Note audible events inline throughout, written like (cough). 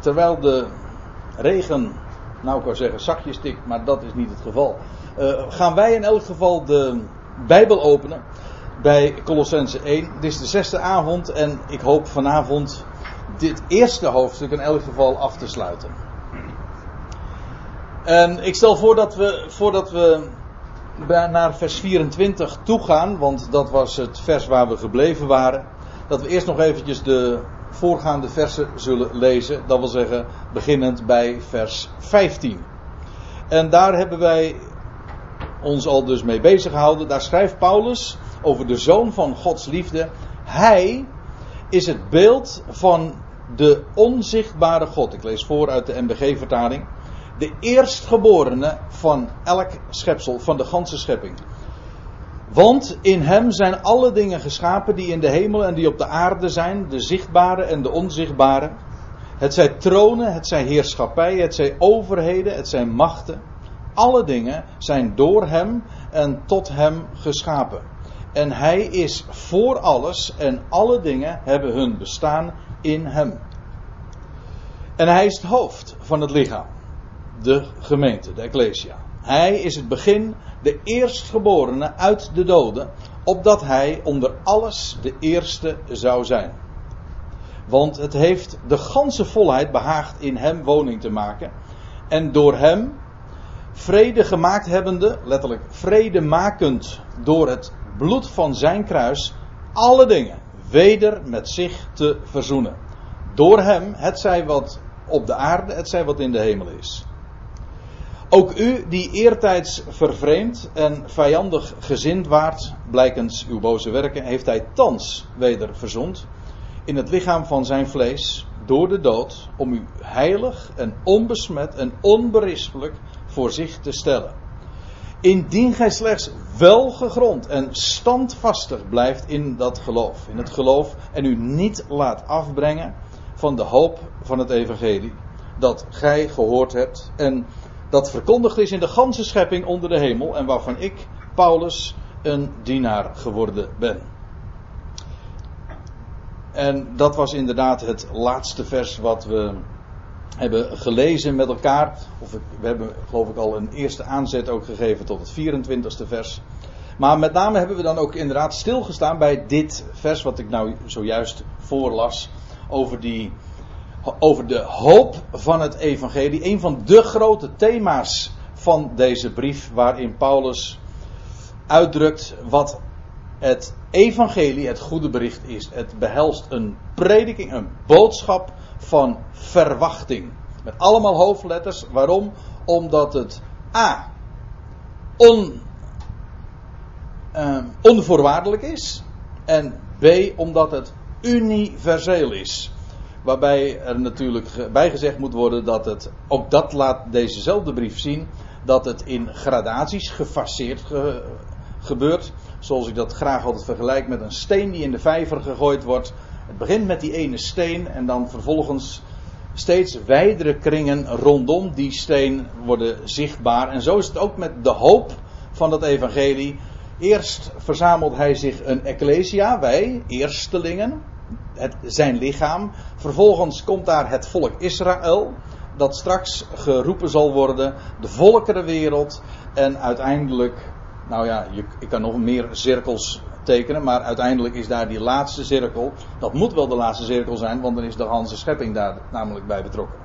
Terwijl de regen, nou ik wou zeggen zakjes stikt, maar dat is niet het geval. Uh, gaan wij in elk geval de Bijbel openen bij Colossense 1. Dit is de zesde avond en ik hoop vanavond dit eerste hoofdstuk in elk geval af te sluiten. En ik stel voor dat we, voordat we naar vers 24 toe gaan, want dat was het vers waar we gebleven waren, dat we eerst nog eventjes de voorgaande versen zullen lezen. Dat wil zeggen, beginnend bij vers 15. En daar hebben wij ons al dus mee bezig gehouden. Daar schrijft Paulus over de zoon van Gods liefde. Hij is het beeld van de onzichtbare God. Ik lees voor uit de MBG-vertaling. De eerstgeborene van elk schepsel, van de ganse schepping. Want in hem zijn alle dingen geschapen die in de hemel en die op de aarde zijn, de zichtbare en de onzichtbare. Het zijn tronen, het zijn heerschappijen, het zijn overheden, het zijn machten. Alle dingen zijn door hem en tot hem geschapen. En hij is voor alles en alle dingen hebben hun bestaan in hem. En hij is het hoofd van het lichaam, de gemeente, de Ecclesia. Hij is het begin, de eerstgeborene uit de doden, opdat hij onder alles de eerste zou zijn. Want het heeft de ganse volheid behaagd in hem woning te maken. En door hem, vrede gemaakt hebbende, letterlijk vrede makend door het bloed van zijn kruis, alle dingen weder met zich te verzoenen. Door hem, het zij wat op de aarde, het zij wat in de hemel is. Ook u die eertijds vervreemd en vijandig gezind waart, blijkens uw boze werken, heeft hij thans weder verzond in het lichaam van zijn vlees door de dood, om u heilig en onbesmet en onberispelijk voor zich te stellen. Indien gij slechts wel gegrond en standvastig blijft in dat geloof, in het geloof, en u niet laat afbrengen van de hoop van het evangelie dat gij gehoord hebt en dat verkondigd is in de ganse schepping onder de hemel en waarvan ik, Paulus, een dienaar geworden ben. En dat was inderdaad het laatste vers wat we hebben gelezen met elkaar. Of we hebben geloof ik al een eerste aanzet ook gegeven tot het 24ste vers. Maar met name hebben we dan ook inderdaad stilgestaan bij dit vers wat ik nou zojuist voorlas. Over die over de hoop van het evangelie. Een van de grote thema's van deze brief waarin Paulus uitdrukt wat het evangelie, het goede bericht is. Het behelst een prediking, een boodschap van verwachting. Met allemaal hoofdletters. Waarom? Omdat het A. On, uh, onvoorwaardelijk is. En B. Omdat het universeel is. Waarbij er natuurlijk bijgezegd moet worden dat het, ook dat laat dezezelfde brief zien, dat het in gradaties gefaseerd gebeurt. Zoals ik dat graag altijd vergelijk met een steen die in de vijver gegooid wordt. Het begint met die ene steen en dan vervolgens steeds wijdere kringen rondom die steen worden zichtbaar. En zo is het ook met de hoop van het evangelie. Eerst verzamelt hij zich een ecclesia, wij, eerstelingen, het, zijn lichaam. Vervolgens komt daar het volk Israël, dat straks geroepen zal worden, de volkerenwereld en uiteindelijk, nou ja, je, ik kan nog meer cirkels tekenen, maar uiteindelijk is daar die laatste cirkel. Dat moet wel de laatste cirkel zijn, want dan is de ganse schepping daar namelijk bij betrokken.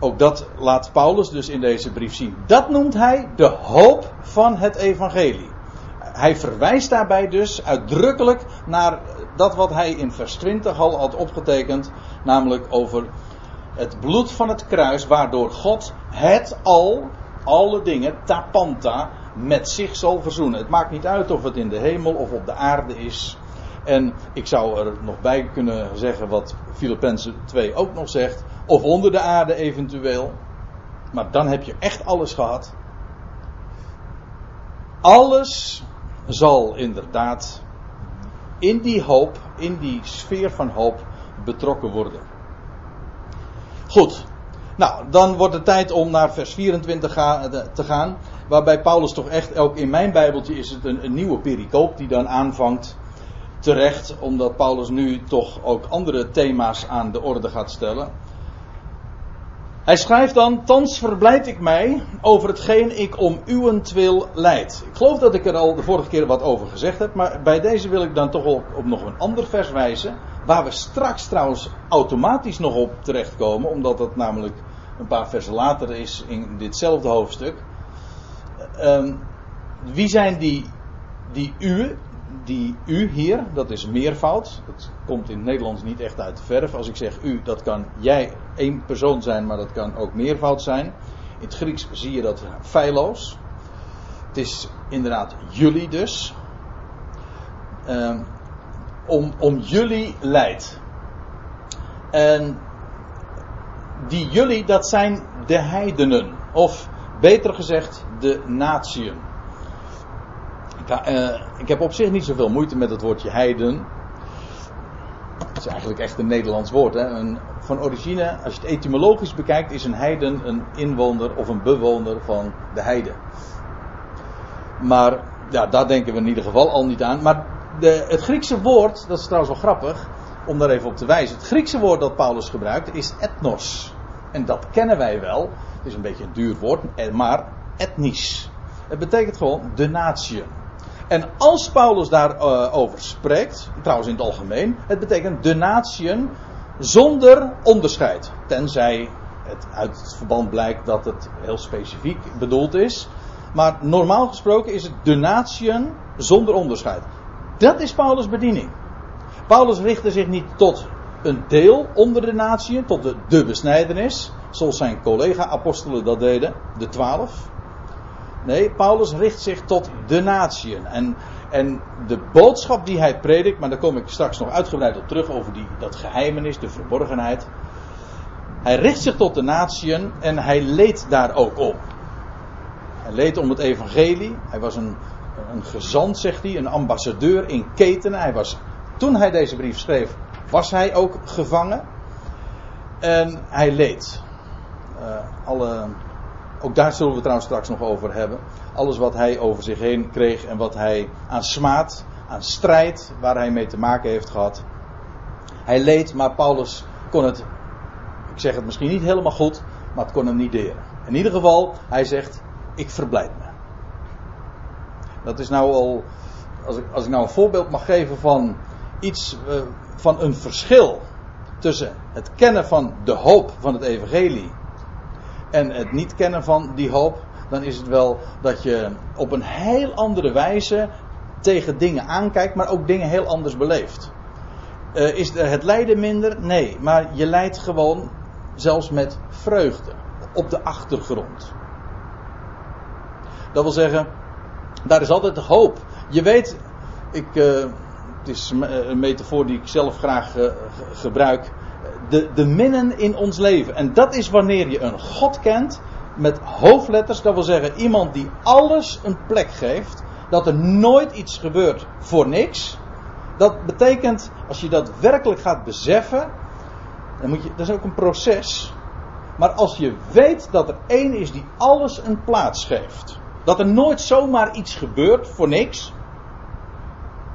Ook dat laat Paulus dus in deze brief zien. Dat noemt hij de hoop van het evangelie. Hij verwijst daarbij dus uitdrukkelijk naar dat wat hij in vers 20 al had opgetekend, namelijk over het bloed van het kruis, waardoor God het al, alle dingen, tapanta, met zich zal verzoenen. Het maakt niet uit of het in de hemel of op de aarde is. En ik zou er nog bij kunnen zeggen wat Filippenzen 2 ook nog zegt, of onder de aarde eventueel. Maar dan heb je echt alles gehad. Alles zal inderdaad in die hoop, in die sfeer van hoop betrokken worden. Goed. Nou, dan wordt het tijd om naar vers 24 te gaan. Waarbij Paulus toch echt, ook in mijn Bijbeltje is het een, een nieuwe pericoop die dan aanvangt. terecht, omdat Paulus nu toch ook andere thema's aan de orde gaat stellen. Hij schrijft dan: Thans verblijd ik mij over hetgeen ik om uwentwil leid. Ik geloof dat ik er al de vorige keer wat over gezegd heb, maar bij deze wil ik dan toch op, op nog een ander vers wijzen. Waar we straks trouwens automatisch nog op terechtkomen, omdat dat namelijk een paar versen later is in ditzelfde hoofdstuk. Um, wie zijn die, die u, die u hier, dat is meervoud. Dat komt in het Nederlands niet echt uit de verf. Als ik zeg u, dat kan jij één persoon zijn, maar dat kan ook meervoud zijn. In het Grieks zie je dat feilloos. Het is inderdaad jullie dus. Um, om, om jullie leidt. En die jullie, dat zijn de heidenen. Of beter gezegd, de natieën. Ik, uh, ik heb op zich niet zoveel moeite met het woordje heiden. Het is eigenlijk echt een Nederlands woord. Hè? Een, van origine, als je het etymologisch bekijkt, is een heiden een inwoner of een bewoner van de heide. Maar ja, daar denken we in ieder geval al niet aan. Maar de, het Griekse woord, dat is trouwens wel grappig om daar even op te wijzen. Het Griekse woord dat Paulus gebruikt is etnos. En dat kennen wij wel. Het is een beetje een duur woord, eh, maar etnisch. Het betekent gewoon de natie. En als Paulus daarover uh, over spreekt, trouwens in het algemeen, het betekent de natieën zonder onderscheid. Tenzij het uit het verband blijkt dat het heel specifiek bedoeld is. Maar normaal gesproken is het de natieën zonder onderscheid. Dat is Paulus' bediening. Paulus richtte zich niet tot een deel onder de natieën, tot de, de besnijdenis, zoals zijn collega-apostelen dat deden, de twaalf. Nee, Paulus richt zich tot de natieën. En, en de boodschap die hij predikt, maar daar kom ik straks nog uitgebreid op terug over die, dat geheimenis, de verborgenheid. Hij richt zich tot de natieën en hij leed daar ook om. Hij leed om het evangelie. Hij was een, een gezant, zegt hij, een ambassadeur in ketenen. Hij was, toen hij deze brief schreef, was hij ook gevangen. En hij leed. Uh, alle, ook daar zullen we trouwens straks nog over hebben. Alles wat hij over zich heen kreeg en wat hij aan smaad, aan strijd, waar hij mee te maken heeft gehad. Hij leed, maar Paulus kon het, ik zeg het misschien niet helemaal goed, maar het kon hem niet deren. In ieder geval, hij zegt, ik verblijd me. Dat is nou al, als ik, als ik nou een voorbeeld mag geven van iets, uh, van een verschil tussen het kennen van de hoop van het evangelie en het niet kennen van die hoop, dan is het wel dat je op een heel andere wijze tegen dingen aankijkt, maar ook dingen heel anders beleeft. Uh, is het lijden minder? Nee, maar je lijdt gewoon zelfs met vreugde op de achtergrond. Dat wil zeggen, daar is altijd hoop. Je weet, ik, uh, het is een metafoor die ik zelf graag uh, gebruik. De, de minnen in ons leven. En dat is wanneer je een God kent met hoofdletters. Dat wil zeggen, iemand die alles een plek geeft. Dat er nooit iets gebeurt voor niks. Dat betekent, als je dat werkelijk gaat beseffen. Dan moet je, dat is ook een proces. Maar als je weet dat er één is die alles een plaats geeft. Dat er nooit zomaar iets gebeurt voor niks.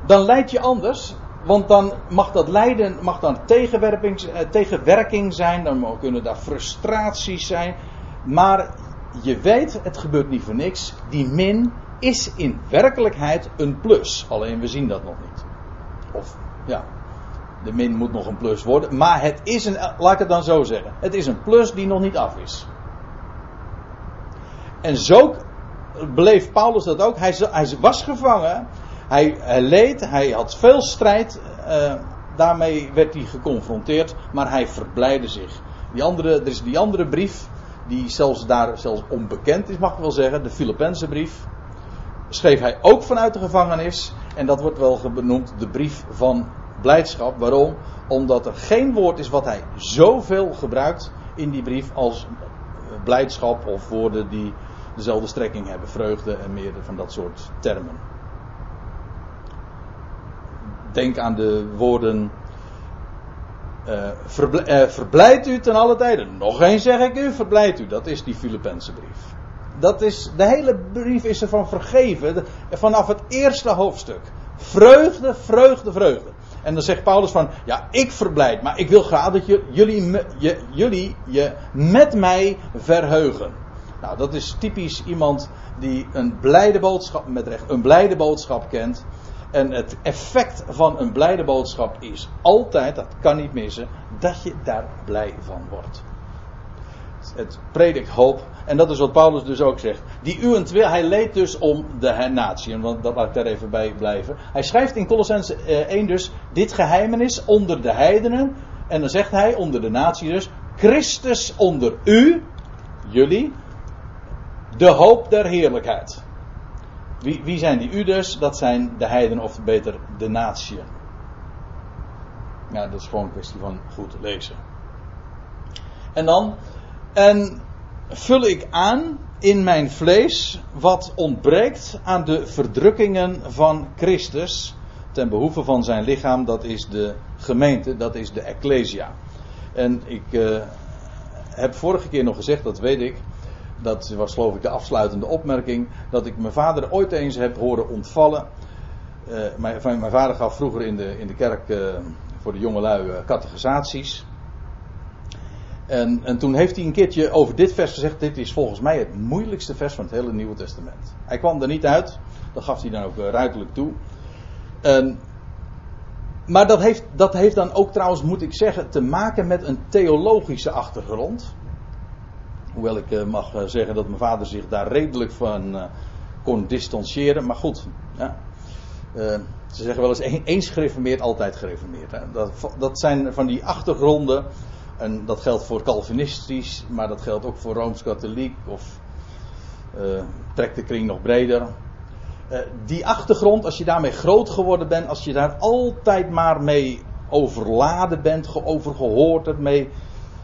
Dan leid je anders. Want dan mag dat lijden, mag dan tegenwerking, tegenwerking zijn. Dan kunnen daar frustraties zijn. Maar je weet, het gebeurt niet voor niks. Die min is in werkelijkheid een plus. Alleen we zien dat nog niet. Of ja, de min moet nog een plus worden. Maar het is een, laat ik het dan zo zeggen. Het is een plus die nog niet af is. En zo beleef Paulus dat ook. Hij was gevangen. Hij, hij, leed. Hij had veel strijd. Uh, daarmee werd hij geconfronteerd. Maar hij verblijde zich. Die andere, er is die andere brief. Die zelfs daar zelfs onbekend is, mag ik wel zeggen. De Filippense brief. Schreef hij ook vanuit de gevangenis. En dat wordt wel benoemd de brief van blijdschap. Waarom? Omdat er geen woord is wat hij zoveel gebruikt in die brief als blijdschap of woorden die dezelfde strekking hebben. Vreugde en meer van dat soort termen. Denk aan de woorden. Uh, verblijd u ten alle tijden. Nog eens zeg ik u, verblijd u. Dat is die Filippense brief. Dat is, de hele brief is ervan vergeven. Vanaf het eerste hoofdstuk. Vreugde, vreugde, vreugde. En dan zegt Paulus van, ja, ik verblijd, maar ik wil graag dat je, jullie, je, jullie je met mij verheugen. Nou, dat is typisch iemand die een blijde boodschap, met recht, een blijde boodschap kent. En het effect van een blijde boodschap is altijd, dat kan niet missen, dat je daar blij van wordt. Het predikt hoop. En dat is wat Paulus dus ook zegt. Die uwentwil, hij leed dus om de natieën. Want dat laat ik daar even bij blijven. Hij schrijft in Colossens 1 dus. Dit geheimenis onder de heidenen. En dan zegt hij onder de natie dus. Christus onder u. Jullie. De hoop der heerlijkheid. Wie, wie zijn die u dus? Dat zijn de heidenen of beter de natieën. Ja, dat is gewoon een kwestie van goed lezen. En dan. En vul ik aan in mijn vlees wat ontbreekt aan de verdrukkingen van Christus ten behoeve van zijn lichaam, dat is de gemeente, dat is de Ecclesia. En ik uh, heb vorige keer nog gezegd, dat weet ik, dat was geloof ik de afsluitende opmerking, dat ik mijn vader ooit eens heb horen ontvallen. Uh, mijn, mijn, vader gaf vroeger in de, in de kerk uh, voor de jongelui uh, catechisaties. En, en, toen heeft hij een keertje over dit vers gezegd: Dit is volgens mij het moeilijkste vers van het hele Nieuwe Testament. Hij kwam er niet uit, dat gaf hij dan ook ruidelijk toe. Maar dat heeft, dat heeft dan ook trouwens, moet ik zeggen, te maken met een theologische achtergrond. Hoewel ik uh, mag uh, zeggen dat mijn vader zich daar redelijk van uh, kon distancieren. Maar goed, ja. ze zeggen wel eens: eens gereformeerd, altijd gereformeerd. Dat, zijn van die achtergronden. En dat geldt voor Calvinistisch, maar dat geldt ook voor Rooms-Katholiek of uh, trek de kring nog breder. Die achtergrond, als je daarmee groot geworden bent, als je daar altijd maar mee overladen bent, over gehoord hebt, mee,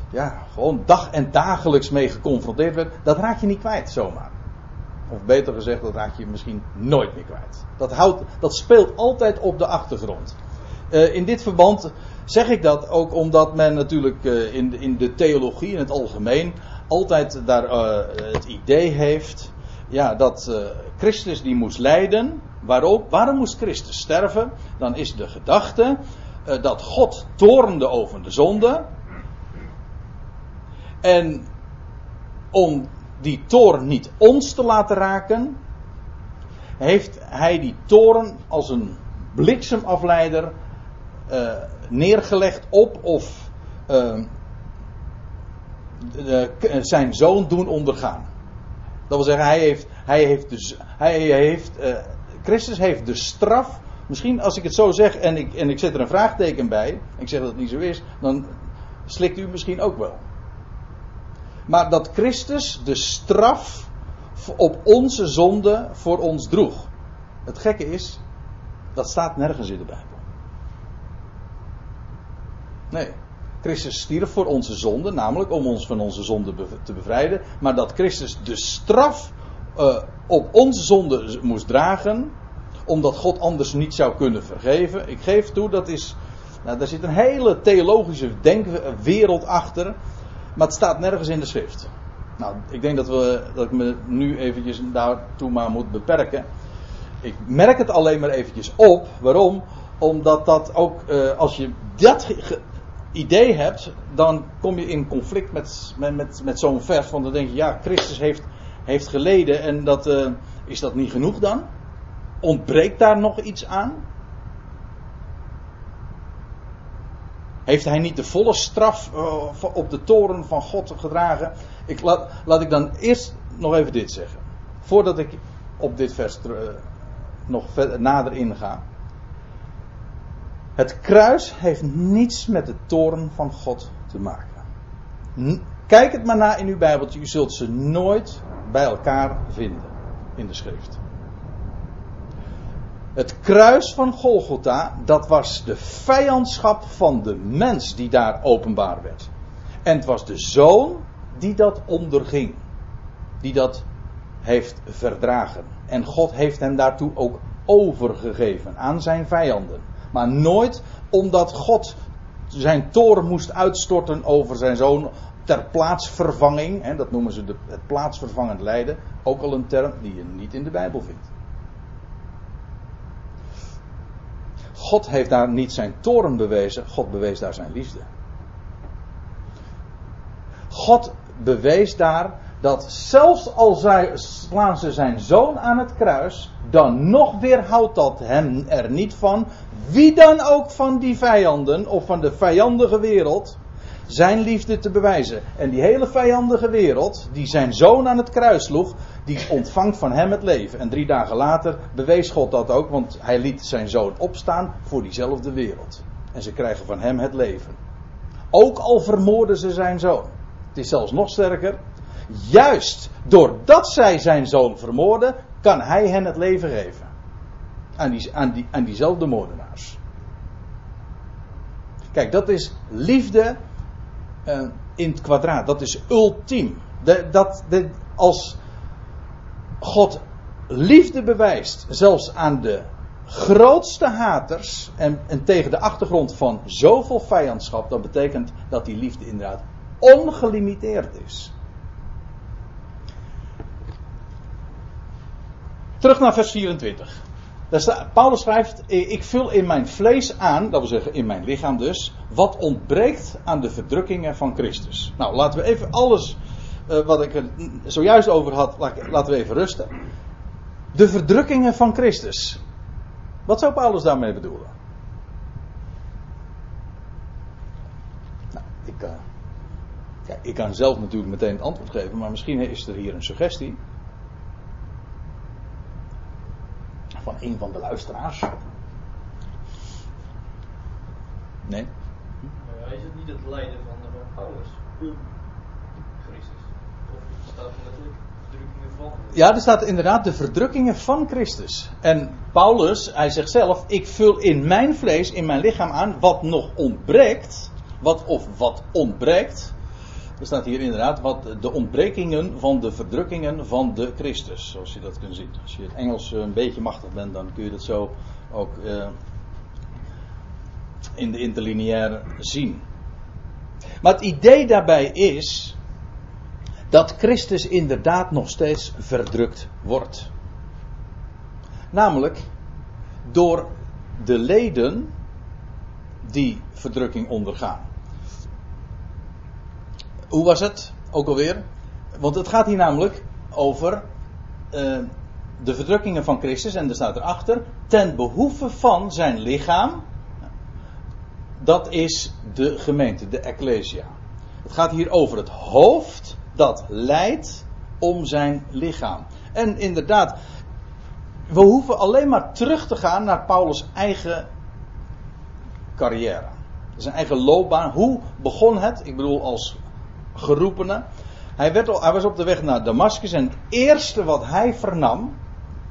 ja, gewoon dag en dagelijks mee geconfronteerd werd, dat raak je niet kwijt zomaar. Of beter gezegd, dat raak je misschien nooit meer kwijt. Dat, houdt, dat speelt altijd op de achtergrond. Uh, in dit verband zeg ik dat ook omdat men natuurlijk uh, in, in de theologie in het algemeen altijd daar uh, het idee heeft ja, dat Christus die moest lijden. Waarom? Waarom moest Christus sterven? Dan is de gedachte dat God toornde over de zonde. En om die toorn niet ons te laten raken, heeft hij die toorn als een bliksemafleider uh, neergelegd op of de, de, zijn zoon doen ondergaan. Dat wil zeggen, hij heeft, hij heeft dus, hij heeft, Christus heeft de straf. Misschien als ik het zo zeg en ik, en ik zet er een vraagteken bij, ik zeg dat het niet zo is, dan slikt u misschien ook wel. Maar dat Christus de straf op onze zonde voor ons droeg. Het gekke is, dat staat nergens in de Bijbel. Nee. Christus stierf voor onze zonde, namelijk om ons van onze zonde te bevrijden. Maar dat Christus de straf uh, op onze zonde moest dragen, omdat God anders niet zou kunnen vergeven. Ik geef toe, dat is. Nou, daar zit een hele theologische denkwereld achter. Maar het staat nergens in de schrift. Nou, ik denk dat, we, dat ik me nu eventjes daartoe maar moet beperken. Ik merk het alleen maar eventjes op. Waarom? Omdat dat ook, uh, als je dat idee hebt, dan kom je in conflict met, met, met, zo'n vers. Want dan denk je, ja, Christus heeft, heeft geleden en dat, uh, is dat niet genoeg dan? Ontbreekt daar nog iets aan? Heeft hij niet de volle straf uh, op de toren van God gedragen? Ik laat, laat ik dan eerst nog even dit zeggen. Voordat ik op dit vers uh, nog nader inga. Het kruis heeft niets met de toren van God te maken. Kijk het maar na in uw Bijbeltje. U zult ze nooit bij elkaar vinden in de schrift. Het kruis van Golgotha, dat was de vijandschap van de mens die daar openbaar werd. En het was de zoon die dat onderging. Die dat heeft verdragen. En God heeft hem daartoe ook overgegeven aan zijn vijanden. Maar nooit omdat God zijn toren moest uitstorten over zijn zoon ter plaatsvervanging. Hè, dat noemen ze de, het plaatsvervangend lijden. Ook al een term die je niet in de Bijbel vindt. God heeft daar niet zijn toren bewezen, God bewees daar zijn liefde. God bewees daar dat zelfs al zij, slaan ze zijn zoon aan het kruis, dan nog weer houdt dat hem er niet van, wie dan ook van die vijanden of van de vijandige wereld, zijn liefde te bewijzen. En die hele vijandige wereld, die zijn zoon aan het kruis sloeg, die ontvangt van hem het leven. En drie dagen later bewees God dat ook, want hij liet zijn zoon opstaan voor diezelfde wereld. En ze krijgen van hem het leven. Ook al vermoorden ze zijn zoon. Het is zelfs nog sterker. Juist doordat zij zijn zoon vermoorden, kan hij hen het leven geven. Aan, aan, die, aan diezelfde moordenaars. Kijk, dat is liefde uh, in het kwadraat. Dat is ultiem. De, dat, de, als God liefde bewijst, zelfs aan de grootste haters en, en tegen de achtergrond van zoveel vijandschap, dan betekent dat die liefde inderdaad ongelimiteerd is. Terug naar vers 24. Paulus schrijft: Ik vul in mijn vlees aan, dat wil zeggen in mijn lichaam dus, wat ontbreekt aan de verdrukkingen van Christus. Nou, laten we even alles uh, wat ik er zojuist over had, laten we even rusten. De verdrukkingen van Christus. Wat zou Paulus daarmee bedoelen? Nou, ik, ja, ik kan zelf natuurlijk meteen het antwoord geven, maar misschien is er hier een suggestie. Een van de luisteraars. Nee? Maar is het niet het lijden van, de Paulus? Christus? Of staat er letterlijk verdrukkingen van? Ja, er staat inderdaad de verdrukkingen van Christus. En Paulus, hij zegt zelf: Ik vul in mijn vlees, in mijn lichaam aan wat nog ontbreekt. Wat of wat ontbreekt. Er staat hier inderdaad wat de ontbrekingen van de verdrukkingen van de Christus, zoals je dat kunt zien. Als je het Engels een beetje machtig bent, dan kun je dat zo ook uh, in de interlineair zien. Maar het idee daarbij is dat Christus inderdaad nog steeds verdrukt wordt. Namelijk door de leden die verdrukking ondergaan hoe was het? Ook alweer. Want het gaat hier namelijk over uh, de verdrukkingen van Christus. En er staat erachter. Ten behoeve van zijn lichaam. Dat is de gemeente, de Ecclesia. Het gaat hier over het hoofd dat leidt om zijn lichaam. En inderdaad, we hoeven alleen maar terug te gaan naar Paulus' eigen carrière. Zijn eigen loopbaan. Hoe begon het? Ik bedoel, als geroepene. Hij, werd hij was op de weg naar Damascus en het eerste wat hij vernam,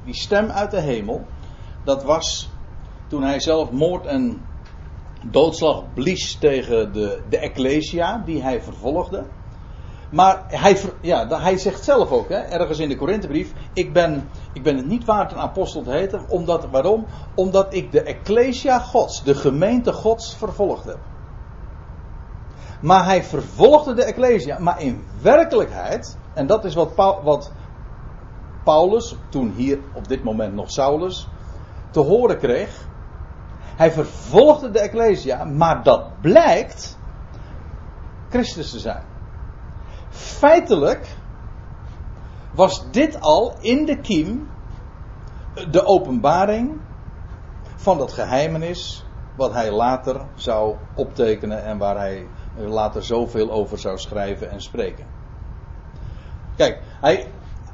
die stem uit de hemel, dat was toen hij zelf moord en doodslag blies tegen de, de Ecclesia, die hij vervolgde. Maar hij, ja, hij zegt zelf ook, hè, ergens in de Korinthebrief, ik ben, ik ben het niet waard een apostel te heten, omdat, waarom? Omdat ik de Ecclesia Gods, de gemeente Gods, vervolgd heb. Maar hij vervolgde de Ecclesia. Maar in werkelijkheid, en dat is wat, wat Paulus, toen hier op dit moment nog Saulus, te horen kreeg. Hij vervolgde de Ecclesia, maar dat blijkt Christus te zijn. Feitelijk was dit al in de kiem de openbaring van dat geheimenis wat hij later zou optekenen en waar hij later zoveel over zou schrijven en spreken. Kijk, hij,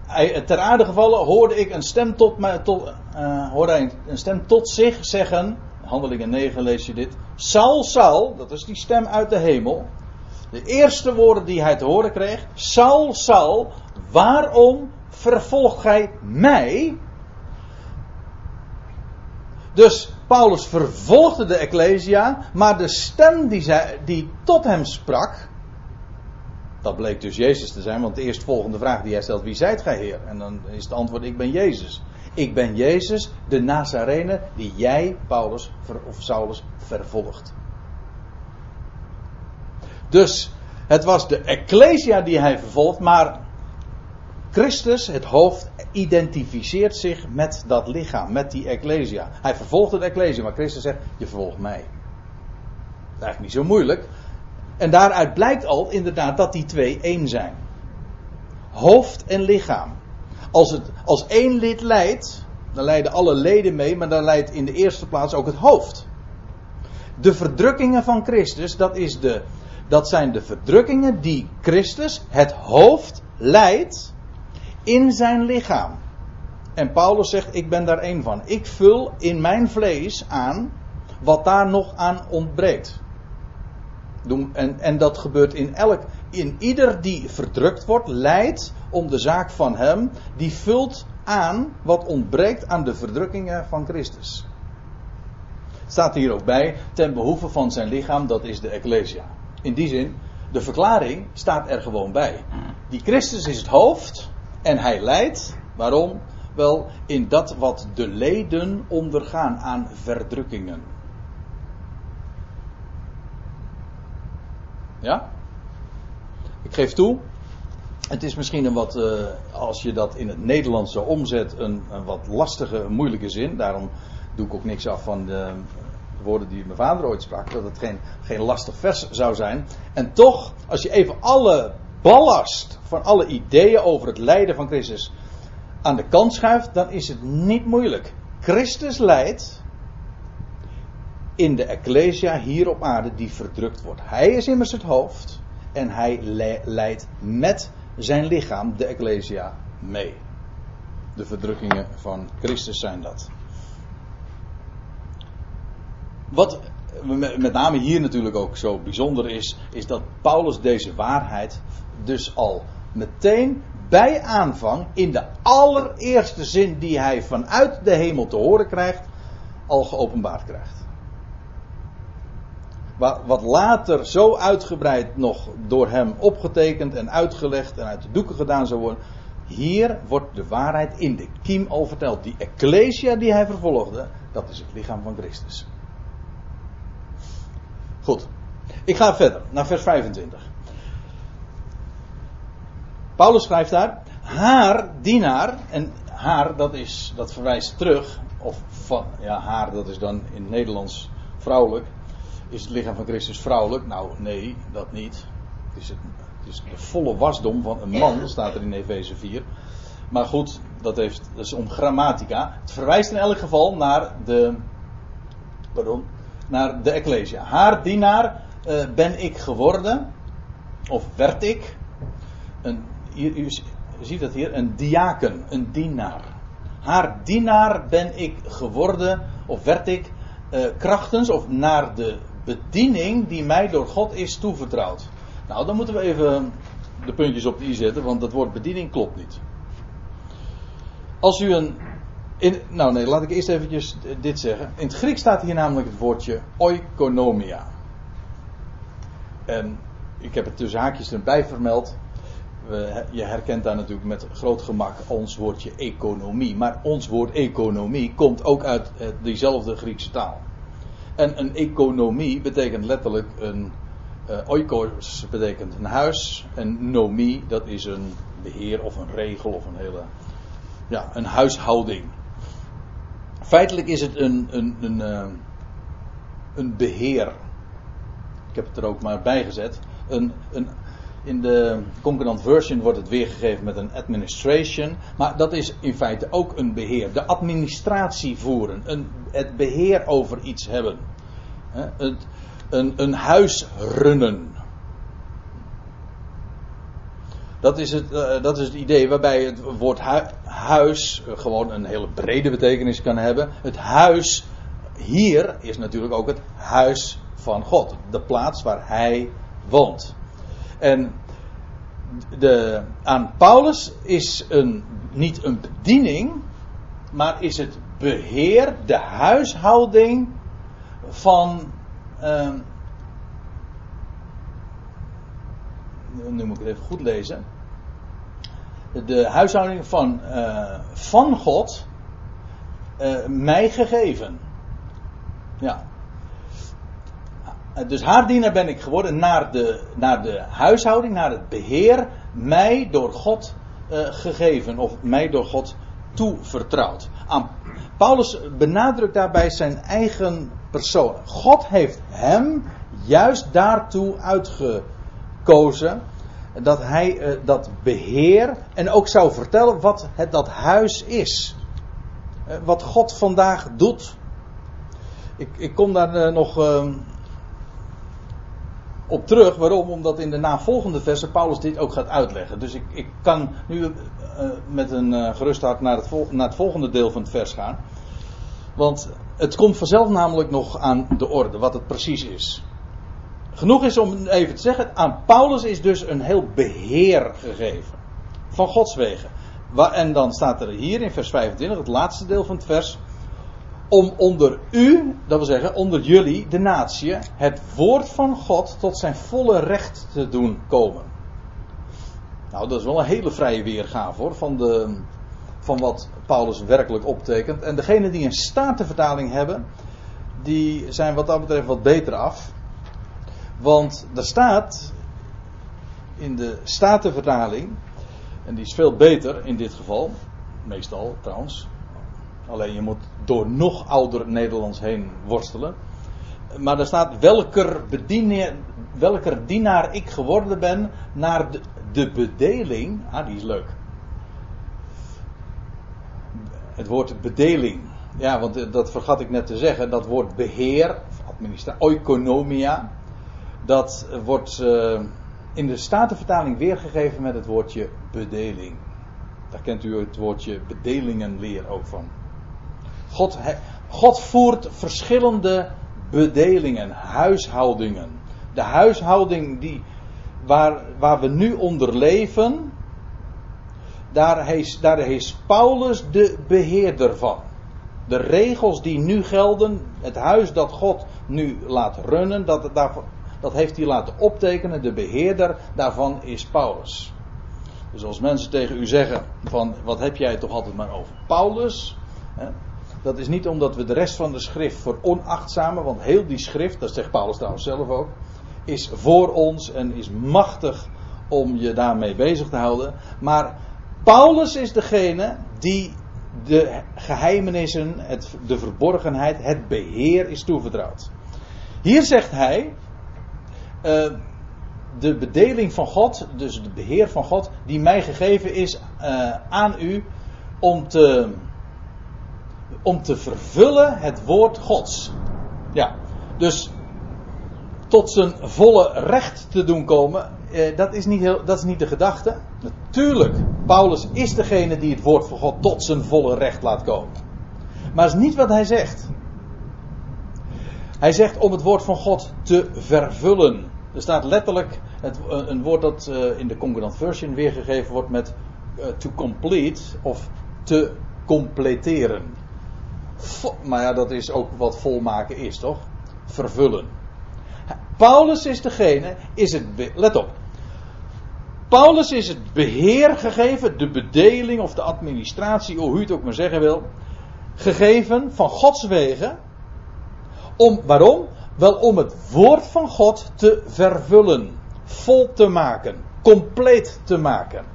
hij, ter aarde gevallen hoorde ik een stem tot, tot, uh, hoorde hij een stem tot zich zeggen, handelingen 9 lees je dit, Saul, Saul, dat is die stem uit de hemel, de eerste woorden die hij te horen kreeg, Saul, Saul, waarom vervolgt gij mij? Dus Paulus vervolgde de Ecclesia, maar de stem die, zij, die tot hem sprak, dat bleek dus Jezus te zijn, want de eerstvolgende vraag die hij stelt, wie zijt gij Heer? En dan is het antwoord, ik ben Jezus. Ik ben Jezus, de Nazarene, die jij, Paulus of Saulus, vervolgt. Dus het was de Ecclesia die hij vervolgt, maar Christus, het hoofd, identificeert zich met dat lichaam, met die Ecclesia. Hij vervolgt het Ecclesia, maar Christus zegt: Je vervolgt mij. Dat is eigenlijk niet zo moeilijk. En daaruit blijkt al inderdaad dat die twee één zijn. Hoofd en lichaam. Als, het, als één lid leidt, dan leiden alle leden mee, maar dan leidt in de eerste plaats ook het hoofd. De verdrukkingen van Christus, dat, is de, dat zijn de verdrukkingen die Christus, het hoofd, leidt in zijn lichaam. En Paulus zegt, ik ben daar één van. Ik vul in mijn vlees aan wat daar nog aan ontbreekt. En, en dat gebeurt in elk, in ieder die verdrukt wordt, leidt om de zaak van hem, die vult aan wat ontbreekt aan de verdrukkingen van Christus. Staat hier ook bij, ten behoeve van zijn lichaam, dat is de Ecclesia. In die zin, de verklaring staat er gewoon bij. Die Christus is het hoofd en hij leidt, waarom? Wel, in dat wat de leden ondergaan aan verdrukkingen. Ja? Ik geef toe, het is misschien een wat, uh, als je dat in het Nederlands zo omzet, een, een wat lastige, moeilijke zin. Daarom doe ik ook niks af van de, woorden die mijn vader ooit sprak, dat het geen, geen lastig vers zou zijn. En toch, als je even alle ballast van alle ideeën over het lijden van Christus aan de kant schuift, dan is het niet moeilijk. Christus leidt in de Ecclesia hier op aarde die verdrukt wordt. Hij is immers het hoofd en hij leidt met zijn lichaam, de Ecclesia, mee. De verdrukkingen van Christus zijn dat. Wat met name hier natuurlijk ook zo bijzonder is, is dat Paulus deze waarheid dus al meteen bij aanvang, in de allereerste zin die hij vanuit de hemel te horen krijgt, al geopenbaard krijgt. Wat later zo uitgebreid nog door hem opgetekend en uitgelegd en uit de doeken gedaan zou worden. Hier wordt de waarheid in de kiem al verteld. Die ecclesia die hij vervolgde, dat is het lichaam van Christus. Goed. Ik ga verder naar vers 25. Paulus schrijft daar: Haar dienaar, en haar dat, is, dat verwijst terug, of van, ja, haar dat is dan in het Nederlands vrouwelijk. Is het lichaam van Christus vrouwelijk? Nou, nee, dat niet. Het is, het, is de volle wasdom van een man, staat er in Efeze 4. Maar goed, dat, heeft, dat is om grammatica. Het verwijst in elk geval naar de. Pardon naar de Ecclesia. Haar dienaar uh, ben ik geworden, of werd ik. Een, u, ziet dat hier, een diaken, een dienaar. Haar dienaar ben ik geworden, of werd ik, uh, krachtens of naar de bediening die mij door God is toevertrouwd. Nou, dan moeten we even de puntjes op de i zetten, want dat woord bediening klopt niet. Als u een in, nou nee, laat ik eerst eventjes dit zeggen. In het Grieks staat hier namelijk het woordje oikonomia. En ik heb het tussen haakjes erbij vermeld. Je herkent daar natuurlijk met groot gemak ons woordje economie. Maar ons woord economie komt ook uit diezelfde Griekse taal. En een economie betekent letterlijk een. Uh, oikos betekent een huis. En nomie, dat is een beheer of een regel of een hele. Ja, een huishouding. Feitelijk is het een, een, een, eh, een beheer. Ik heb het er ook maar bij gezet. Een, een, in de Concordant Version wordt het weergegeven met een administration. Maar dat is in feite ook een beheer. De administratie voeren. Een, het beheer over iets hebben. Het, een, een huis runnen. Dat is het, uh, dat is het idee waarbij het woord huis gewoon een hele brede betekenis kan hebben. Het huis hier is natuurlijk ook het huis van God. De plaats waar hij woont. En de, aan Paulus is een, niet een bediening, maar is het beheer, de huishouding van. Uh, nu moet ik het even goed lezen de huishouding van, uh, van God uh, mij gegeven. Ja. Dus haar dienaar ben ik geworden naar de, naar de huishouding, naar het beheer, mij door God uh, gegeven of mij door God toevertrouwd. Aan Paulus benadrukt daarbij zijn eigen persoon. God heeft hem juist daartoe uitgekozen dat hij uh, dat beheer en ook zou vertellen wat het, dat huis is. Wat God vandaag doet. Ik, ik kom daar nog ehm, op terug. Waarom? Omdat in de navolgende versen Paulus dit ook gaat uitleggen. Dus ik, ik kan nu met een gerust hart naar het, vol, naar het volgende deel van het vers gaan. Want het komt vanzelf namelijk nog aan de orde, wat het precies is. Genoeg is om even te zeggen, aan Paulus is dus een heel beheer gegeven. Van Gods wegen. En dan staat er hier in vers 25, het laatste deel van het vers. Om onder u, dat wil zeggen onder jullie, de natie, het woord van God tot zijn volle recht te doen komen. Nou, dat is wel een hele vrije weergave hoor, van, de, van wat Paulus werkelijk optekent. En degenen die een statenvertaling hebben, die zijn wat dat betreft wat beter af. Want er staat in de Statenvertaling, en die is veel beter in dit geval, meestal trouwens. Alleen je moet door nog ouder Nederlands heen worstelen. Maar er staat welker, bediener, welker dienaar ik geworden ben naar de, de bedeling. Ah, die is leuk. Het woord bedeling. Ja, want dat vergat ik net te zeggen. Dat woord beheer, administratie, oikonomia dat wordt uh, in de Statenvertaling weergegeven met het woordje bedeling. Daar kent u het woordje bedelingenleer ook van. God, God voert verschillende bedelingen, huishoudingen. De huishouding die, waar, waar we nu onder leven, daar is, daar is Paulus de beheerder van. De regels die nu gelden, het huis dat God nu laat runnen, dat, dat heeft hij laten optekenen. De beheerder daarvan is Paulus. Dus als mensen tegen u zeggen: van wat heb jij toch altijd maar over Paulus? Hè, dat is niet omdat we de rest van de schrift voor onachtzamen, want heel die schrift, dat zegt Paulus trouwens zelf ook, is voor ons en is machtig om je daarmee bezig te houden. Maar Paulus is degene die de geheimenissen, het, de verborgenheid, het beheer is toevertrouwd. Hier zegt hij, uh, de bedeling van God, dus de beheer van God, die mij gegeven is uh, aan u om te, om te vervullen het woord Gods. Ja, dus tot zijn volle recht te doen komen, uh, dat, is niet heel, dat is niet de gedachte. Natuurlijk, Paulus is degene die het woord van God tot zijn volle recht laat komen. Maar dat is niet wat hij zegt. Hij zegt om het woord van God te vervullen. Er staat letterlijk het, een woord dat uh, in de Concordant Version weergegeven wordt met uh, to complete of te completeren. Maar ja, dat is ook wat volmaken is, toch? Vervullen. Paulus is degene, is het, let op. Paulus is het beheer gegeven, de bedeling of de administratie, hoe u het ook maar zeggen wil, gegeven van Gods wegen. Om, waarom? Wel om het woord van God te vervullen, vol te maken, compleet te maken.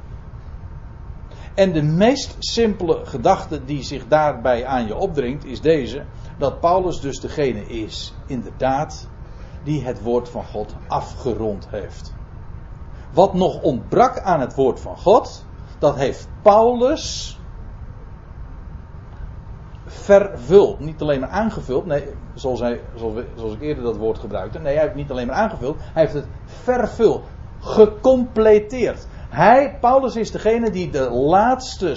En de meest simpele gedachte die zich daarbij aan je opdringt is deze: dat Paulus dus degene is, inderdaad, die het woord van God afgerond heeft. Wat nog ontbrak aan het woord van God, dat heeft Paulus vervuld. Niet alleen maar aangevuld, nee, zoals, hij, zoals, ik eerder dat woord gebruikte. Nee, hij heeft niet alleen maar aangevuld, hij heeft het vervuld, gecompleteerd. Hij, Paulus is degene die de laatste,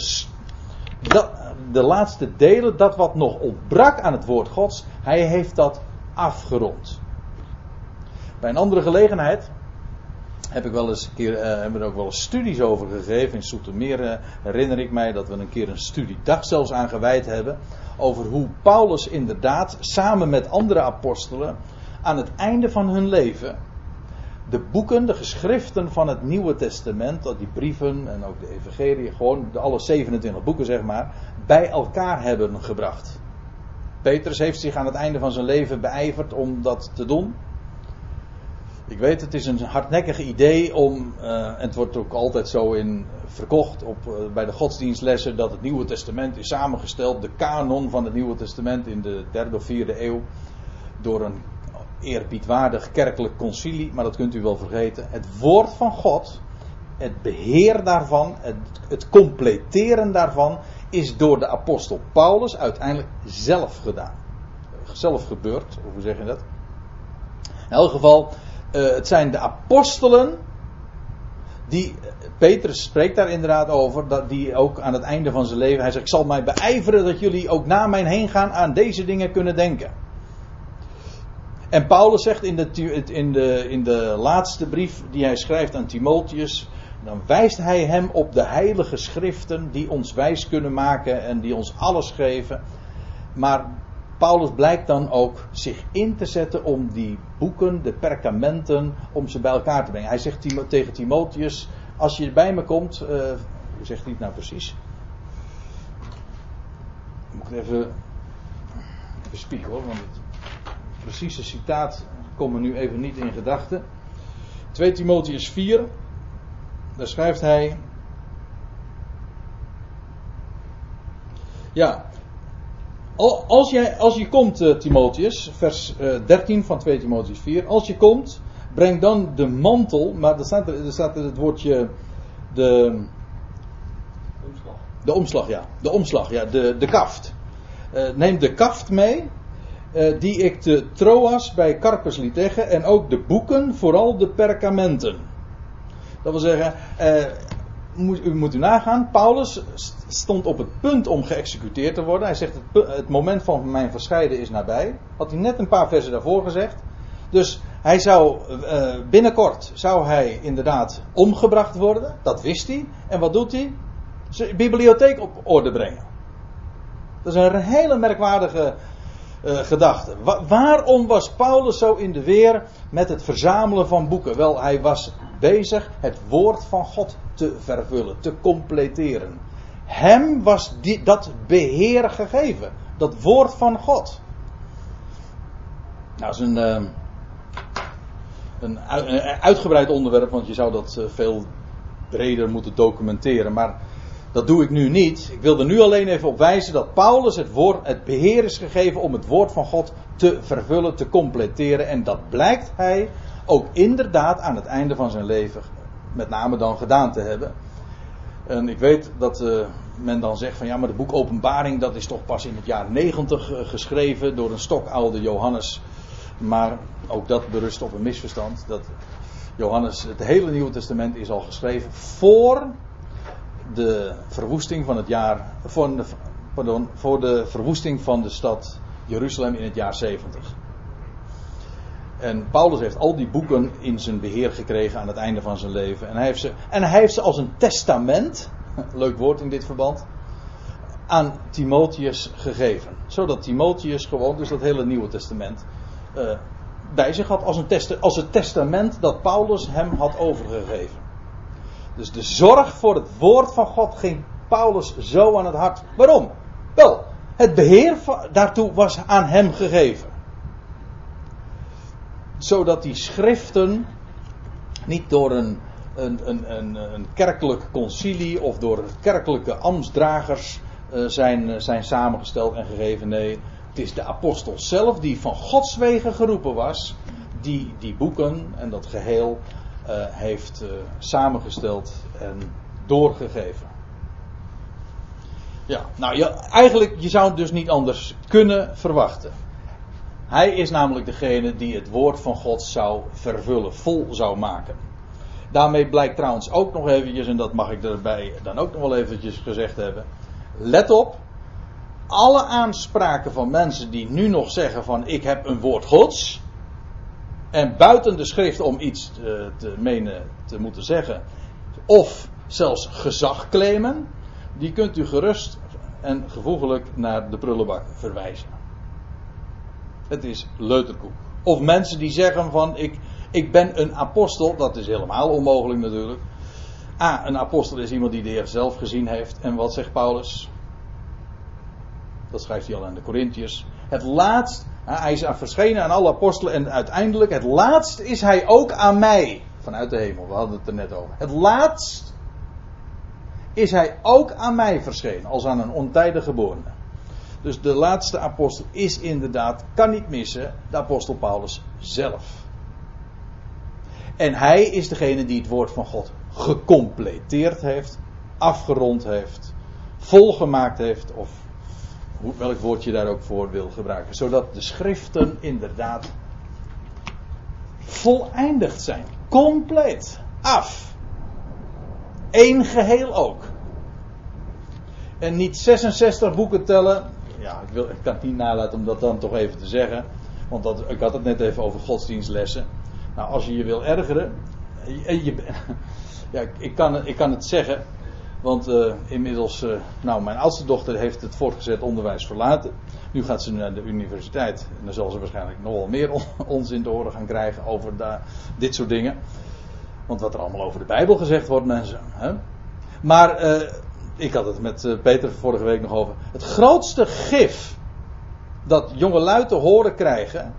de laatste delen, dat wat nog ontbrak aan het woord Gods, hij heeft dat afgerond. Bij een andere gelegenheid heb ik wel eens een keer, uh, hebben er ook wel eens studies over gegeven. In Soetermeer uh, herinner ik mij dat we een keer een studiedag zelfs aan gewijd hebben over hoe Paulus inderdaad samen met andere apostelen aan het einde van hun leven de boeken, de geschriften van het Nieuwe Testament, die brieven en ook de evangelie, gewoon de alle 27 boeken zeg maar, bij elkaar hebben gebracht. Petrus heeft zich aan het einde van zijn leven beijverd om dat te doen. Ik weet, het is een hardnekkig idee om, uh, en het wordt ook altijd zo in verkocht op, uh, bij de godsdienstlessen, dat het Nieuwe Testament is samengesteld, de kanon van het Nieuwe Testament in de derde of vierde eeuw, door een eerbiedwaardig kerkelijk concilie, maar dat kunt u wel vergeten. Het woord van God, het beheer daarvan, het, het completeren daarvan, is door de apostel Paulus uiteindelijk zelf gedaan. Zelf gebeurd, hoe zeg je dat? In elk geval, uh, het zijn de apostelen die, Petrus spreekt daar inderdaad over, dat die ook aan het einde van zijn leven, hij zegt, ik zal mij beijveren dat jullie ook na mijn heen gaan aan deze dingen kunnen denken. En Paulus zegt in de, in, de, in de laatste brief die hij schrijft aan Timotheus, dan wijst hij hem op de heilige schriften die ons wijs kunnen maken en die ons alles geven. Maar Paulus blijkt dan ook zich in te zetten om die boeken, de perkamenten, om ze bij elkaar te brengen. Hij zegt tegen Timotheus, als je bij me komt, hoe zegt hij het nou precies? Moet ik even, even spieken hoor, want het precieze citaat komt me nu even niet in gedachten. 2 Timotheus 4, daar schrijft hij. Ja, als, jij, als je komt, uh, Timotheus, vers uh, eh, 13 van 2 Timotheus 4. Als je komt, breng dan de mantel. Maar er staat, er staat het woordje. De. Omslag. De omslag, ja. De omslag, ja. De, de kaft. Uh, neem de kaft mee. Die ik te Troas bij Carpus liet leggen. En ook de boeken, vooral de perkamenten. Dat wil zeggen, moet, u moet u nagaan, Paulus stond op het punt om geëxecuteerd te worden. Hij zegt, het, het moment van mijn verscheiden is nabij. Had hij net een paar versen daarvoor gezegd. Dus hij zou, uh, binnenkort zou hij inderdaad omgebracht worden. Dat wist hij. En wat doet hij? Zijn bibliotheek op orde brengen. Dat is een hele merkwaardige uh, gedachte. waarom was Paulus zo in de weer met het verzamelen van boeken? Wel, hij was bezig het woord van God te vervullen, te completeren. Hem was dat beheer gegeven. Dat woord van God. Nou, dat is een, uh, een, uitgebreid onderwerp, want je zou dat uh, veel breder moeten documenteren. Maar dat doe ik nu niet. Ik wil er nu alleen even op wijzen dat Paulus het, woord, het beheer is gegeven om het woord van God te vervullen, te completeren. En dat blijkt hij ook inderdaad aan het einde van zijn leven met name dan gedaan te hebben. En ik weet dat uh, men dan zegt van ja, maar het boek Openbaring dat is toch pas in het jaar 90 uh, eh, geschreven door een stokoude Johannes. Maar ook dat berust op een misverstand. Dat Johannes, het hele Nieuwe Testament is al geschreven voor de verwoesting van het jaar, voor de, pardon, voor de verwoesting van de stad Jeruzalem in het jaar 70. En Paulus heeft al die boeken in zijn beheer gekregen aan het einde van zijn leven. En hij heeft ze, en hij heeft ze als een testament, (laughs) leuk woord in dit verband, aan Timotheus gegeven. Zodat Timotheus gewoon, dus dat hele Nieuwe Testament, uh, bij zich had als, een als het testament dat Paulus hem had overgegeven. Dus de zorg voor het woord van God ging Paulus zo aan het hart. Waarom? Wel, het beheer daartoe was aan hem gegeven zodat die schriften niet door een, een, een, een, kerkelijk concilie of door kerkelijke ambtsdragers uh, zijn, uh, zijn samengesteld en gegeven. Nee, het is de apostel zelf die van Gods wegen geroepen was, die die boeken en dat geheel uh, heeft samengesteld en doorgegeven. Ja, nou ja, eigenlijk, je zou het dus niet anders kunnen verwachten. Hij is namelijk degene die het woord van God zou vervullen, vol zou maken. Daarmee blijkt trouwens ook nog eventjes, en dat mag ik erbij dan ook nog wel eventjes gezegd hebben. Let op, alle aanspraken van mensen die nu nog zeggen van ik heb een woord Gods. En buiten de schrift om iets te, te menen te moeten zeggen. Of zelfs gezag claimen. Die kunt u gerust en gevoeglijk naar de prullenbak verwijzen. Het is leuterkoek. Of mensen die zeggen van ik, ik ben een apostel. Dat is helemaal onmogelijk natuurlijk. A, een apostel is iemand die de Heer zelf gezien heeft. En wat zegt Paulus? Dat schrijft hij al aan de Corinthiërs. Het laatst, Hij is verschenen aan alle apostelen en uiteindelijk, het laatst is hij ook aan mij. Vanuit de hemel, we hadden het er net over. Het laatst is hij ook aan mij verschenen, als aan een ontijdig geborene. Dus de laatste apostel is inderdaad, kan niet missen, de apostel Paulus zelf. En hij is degene die het woord van God gecompleteerd heeft, afgerond heeft, volgemaakt heeft, of welk woord je daar ook voor wil gebruiken. Zodat de schriften inderdaad voleindigd zijn. Compleet. Af. Eén geheel ook. En niet 66 boeken tellen. Ja, ik, wil, ik kan het niet nalaten om dat dan toch even te zeggen. Want dat, ik had het net even over godsdienstlessen. Nou, als je je wil ergeren. Je, (laughs) ja, ik kan, ik kan het zeggen. Want uh, inmiddels, uh, nou, mijn oudste dochter heeft het voortgezet onderwijs verlaten. Nu gaat ze naar de universiteit. En dan zal ze waarschijnlijk nog wel meer on onzin te horen gaan krijgen over dit soort dingen. Want wat er allemaal over de Bijbel gezegd wordt en zo. Hè? Maar uh, ik had het met Peter vorige week nog over. Het grootste gif dat jonge lui te horen krijgen.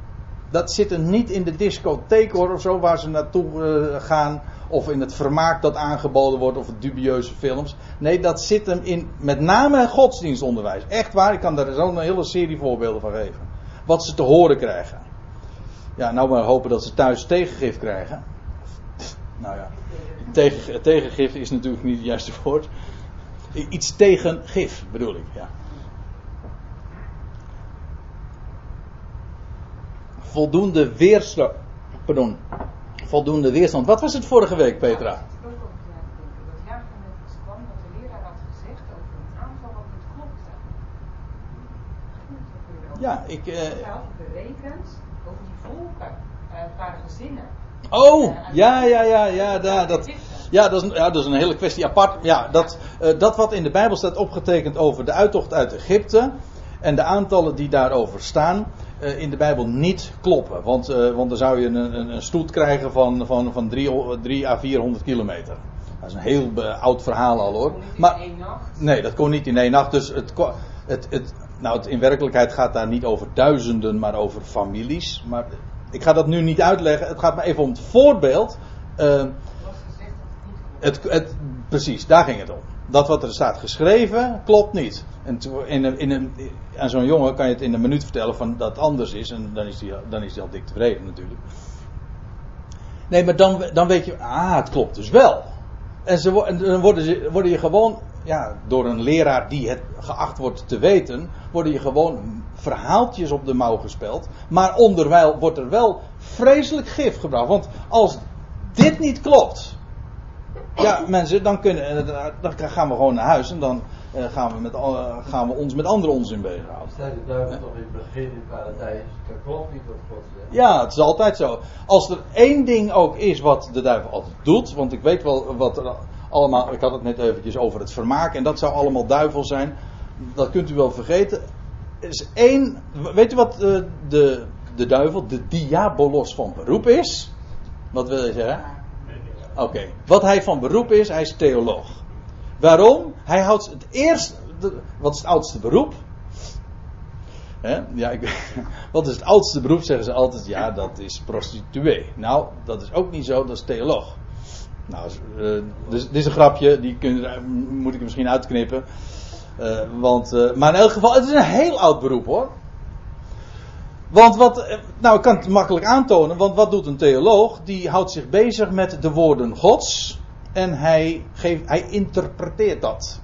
Dat zit er niet in de discotheek hoor of zo waar ze naartoe gaan of in het vermaak dat aangeboden wordt, of dubieuze films. Nee, dat zit hem in met name godsdienstonderwijs. Echt waar, ik kan daar een hele serie voorbeelden van geven. Wat ze te horen krijgen. Ja, nou maar hopen dat ze thuis tegengif krijgen. Nou ja, tegen, tegengif is natuurlijk niet het juiste woord. Iets tegen gif bedoel ik, ja. Voldoende weerstand. Pardon, voldoende weerstand. Wat was het vorige week, Petra? Ja, ik. Uh... berekend over die volken, uh, waren gezinnen. Oh, uh, ja, ja, ja, ja, da, dat, ja, dat is, ja, dat is een hele kwestie apart. Ja, dat, uh, dat wat in de Bijbel staat opgetekend over de uittocht uit Egypte en de aantallen die daarover staan, in de Bijbel niet kloppen. Want, uh, want dan zou je een, een, een stoet krijgen van, van, van 3 à 400 kilometer. Dat is een heel uh, oud verhaal al hoor. Maar, in één nacht? Nee, dat kon niet in één nacht. Dus het, het, het, nou, het, in werkelijkheid gaat daar niet over duizenden, maar over families. Maar ik ga dat nu niet uitleggen. Het gaat me even om het voorbeeld. het, het, precies, daar ging het om dat wat er staat geschreven klopt niet. En in in een, aan zo'n jongen kan je het in een minuut vertellen van dat het anders is. En dan is hij dan is die al dik tevreden natuurlijk. Nee, maar dan, dan weet je, ah, het klopt dus wel. En, ze, en dan worden, ze, worden je gewoon, ja, door een leraar die het geacht wordt te weten, worden je gewoon verhaaltjes op de mouw gespeld. Maar onderwijl wordt er wel vreselijk gif gebracht. Want als dit niet klopt, ja, mensen, dan, kunnen, eh, dan gaan we gewoon naar huis en dan uh, gaan, we met, uh, gaan we ons met andere onzin bezighouden. Zei de duivel toch in het begin in Paradijs, dat klopt niet wat God zegt. Ja, het is altijd zo. Als er één ding ook is wat de duivel altijd doet, want ik weet wel wat er allemaal, ik had het net eventjes over het vermaak en dat zou allemaal duivel zijn, dat kunt u wel vergeten. Er is één, weet u wat de, de, de duivel, de diabolos van beroep is? Wat wil je zeggen? Oké. Wat hij van beroep is, hij is theoloog. Waarom? Hij houdt het eerst. Wat is het oudste beroep? Ja, ik, (laughs) wat is het oudste beroep? Zeggen ze altijd. Ja, dat is prostituee. Nou, dat is ook niet zo, dat is theoloog. Nou, uh, dit is een grapje, die kun, moet ik misschien uitknippen. Uh, want, uh, maar in elk geval, het is een heel oud beroep hoor. Want wat, nou ik kan het makkelijk aantonen, want wat doet een theoloog? Die houdt zich bezig met de woorden Gods en hij, geeft, hij interpreteert dat.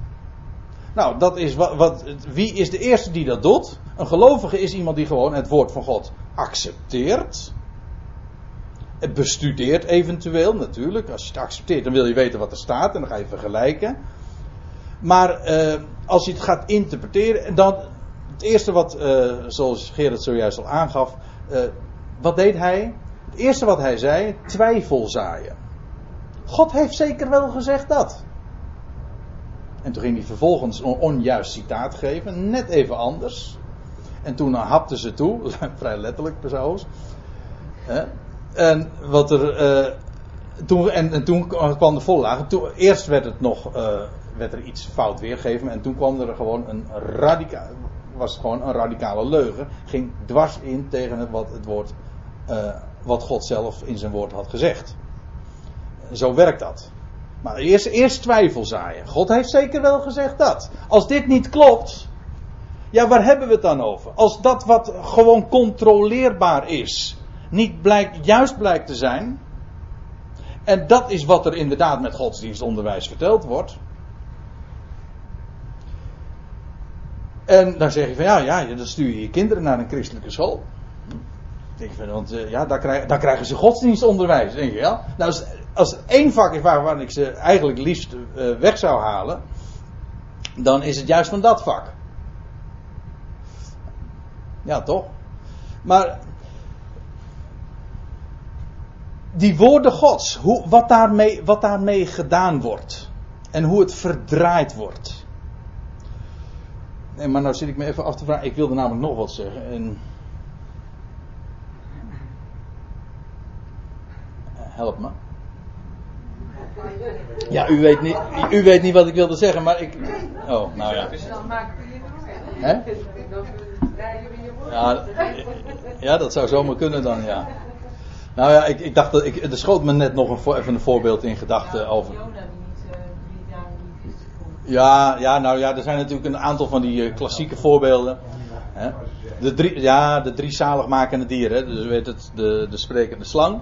Nou, dat is wat, wat, wie is de eerste die dat doet? Een gelovige is iemand die gewoon het woord van God accepteert. Het bestudeert eventueel natuurlijk. Als je het accepteert, dan wil je weten wat er staat en dan ga je vergelijken. Maar uh, als je het gaat interpreteren, dan, het eerste wat, uh, zoals Gerard zojuist al aangaf, uh, wat deed hij? Het eerste wat hij zei, twijfel zaaien. God heeft zeker wel gezegd dat. En toen ging hij vervolgens een onjuist citaat geven, net even anders. En toen hapte ze toe, (laughs) vrij letterlijk trouwens. En wat er. Uh, toen, en, en, toen kwam de volle laag. Toen, eerst werd het nog. Werd er iets fout weergegeven. En toen kwam er gewoon een radicaal was gewoon een radicale leugen. Ging dwars in tegen wat, het woord, eh, wat God zelf in zijn woord had gezegd. Zo werkt dat. Maar eerst, eerst twijfel zaaien. God heeft zeker wel gezegd dat. Als dit niet klopt, ja, waar hebben we het dan over? Als dat wat gewoon controleerbaar is, niet blijkt, juist blijkt te zijn. En dat is wat er inderdaad met godsdienstonderwijs verteld wordt. En dan zeg je van ja, ja, dan stuur je je kinderen naar een christelijke school. Denk van, want eh, ja, daar, daar krijgen ze godsdienstonderwijs. Denk je, ja. Nou, als, als het één vak is waarvan ik ze eigenlijk liefst uh, weg zou halen, dan is het juist van dat vak. Ja, toch? Maar die woorden Gods, hoe, wat, daarmee, wat daarmee gedaan wordt. En hoe het verdraaid wordt. Maar nou zit ik me even af te vragen. Ik wilde namelijk nog wat zeggen. En... Help me. Ja, u weet, niet, u weet niet wat ik wilde zeggen, maar ik. Oh, nou ja. Dan. Ja, ja, dat zou zomaar kunnen dan, ja. Nou ja, ik, ik dacht dat ik. Er schoot me net nog een, even een voorbeeld in gedachten over. Jona die niet eh, drie dagen niet is gekomen. Ja, ja, nou ja, er zijn natuurlijk een aantal van die eh, klassieke voorbeelden. Hè? De drie, ja, de drie zaligmakende dieren. Dus weet het, de, de sprekende slang.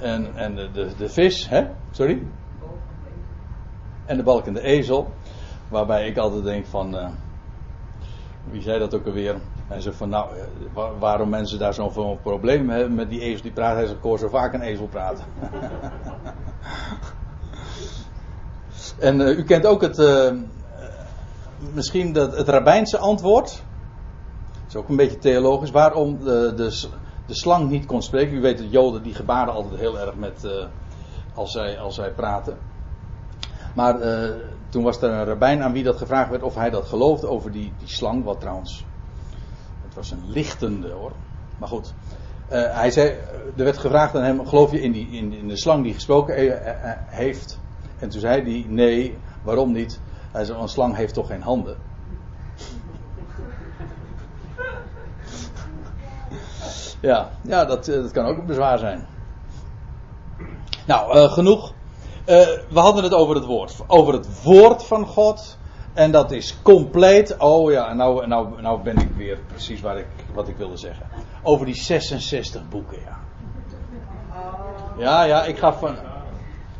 En, en de, de, vis, hè? Sorry? En de balkende ezel. Waarbij ik altijd denk van. eh, wie zei dat ook alweer? Hij zegt van nou, eh, wa- waarom mensen daar zoveel problemen hebben met die ezel die praat. Hij zegt, ik hoor zo vaak een ezel praten. (laughs) En eh, u kent ook het, eh, eh, misschien dat, het rabbijnse antwoord. Dat is ook een beetje theologisch. Waarom de, de, de slang niet kon spreken. U weet dat Joden die gebaren altijd heel erg met, eh, als, zij, als zij praten. Maar eh, toen was er een rabbijn aan wie dat gevraagd werd of hij dat geloofde over die, die slang. Wat trouwens, het was een lichtende hoor. Maar goed. Eh, hij zei, er werd gevraagd aan hem, geloof je in, die, in, in de slang die gesproken eh, eh, eh, heeft? En toen zei hij, nee, waarom niet? Hij zei, een slang heeft toch geen handen? ja, ja dat, eh, dat kan ook een bezwaar zijn. Nou, eh, genoeg. Eh, we hadden het over het woord. Over het woord van God. En dat is compleet. Oh ja, nou, nou, nou ben ik weer precies waar ik, wat ik wilde zeggen. Over die 66 boeken, ja. Ja, ja, ik ga van.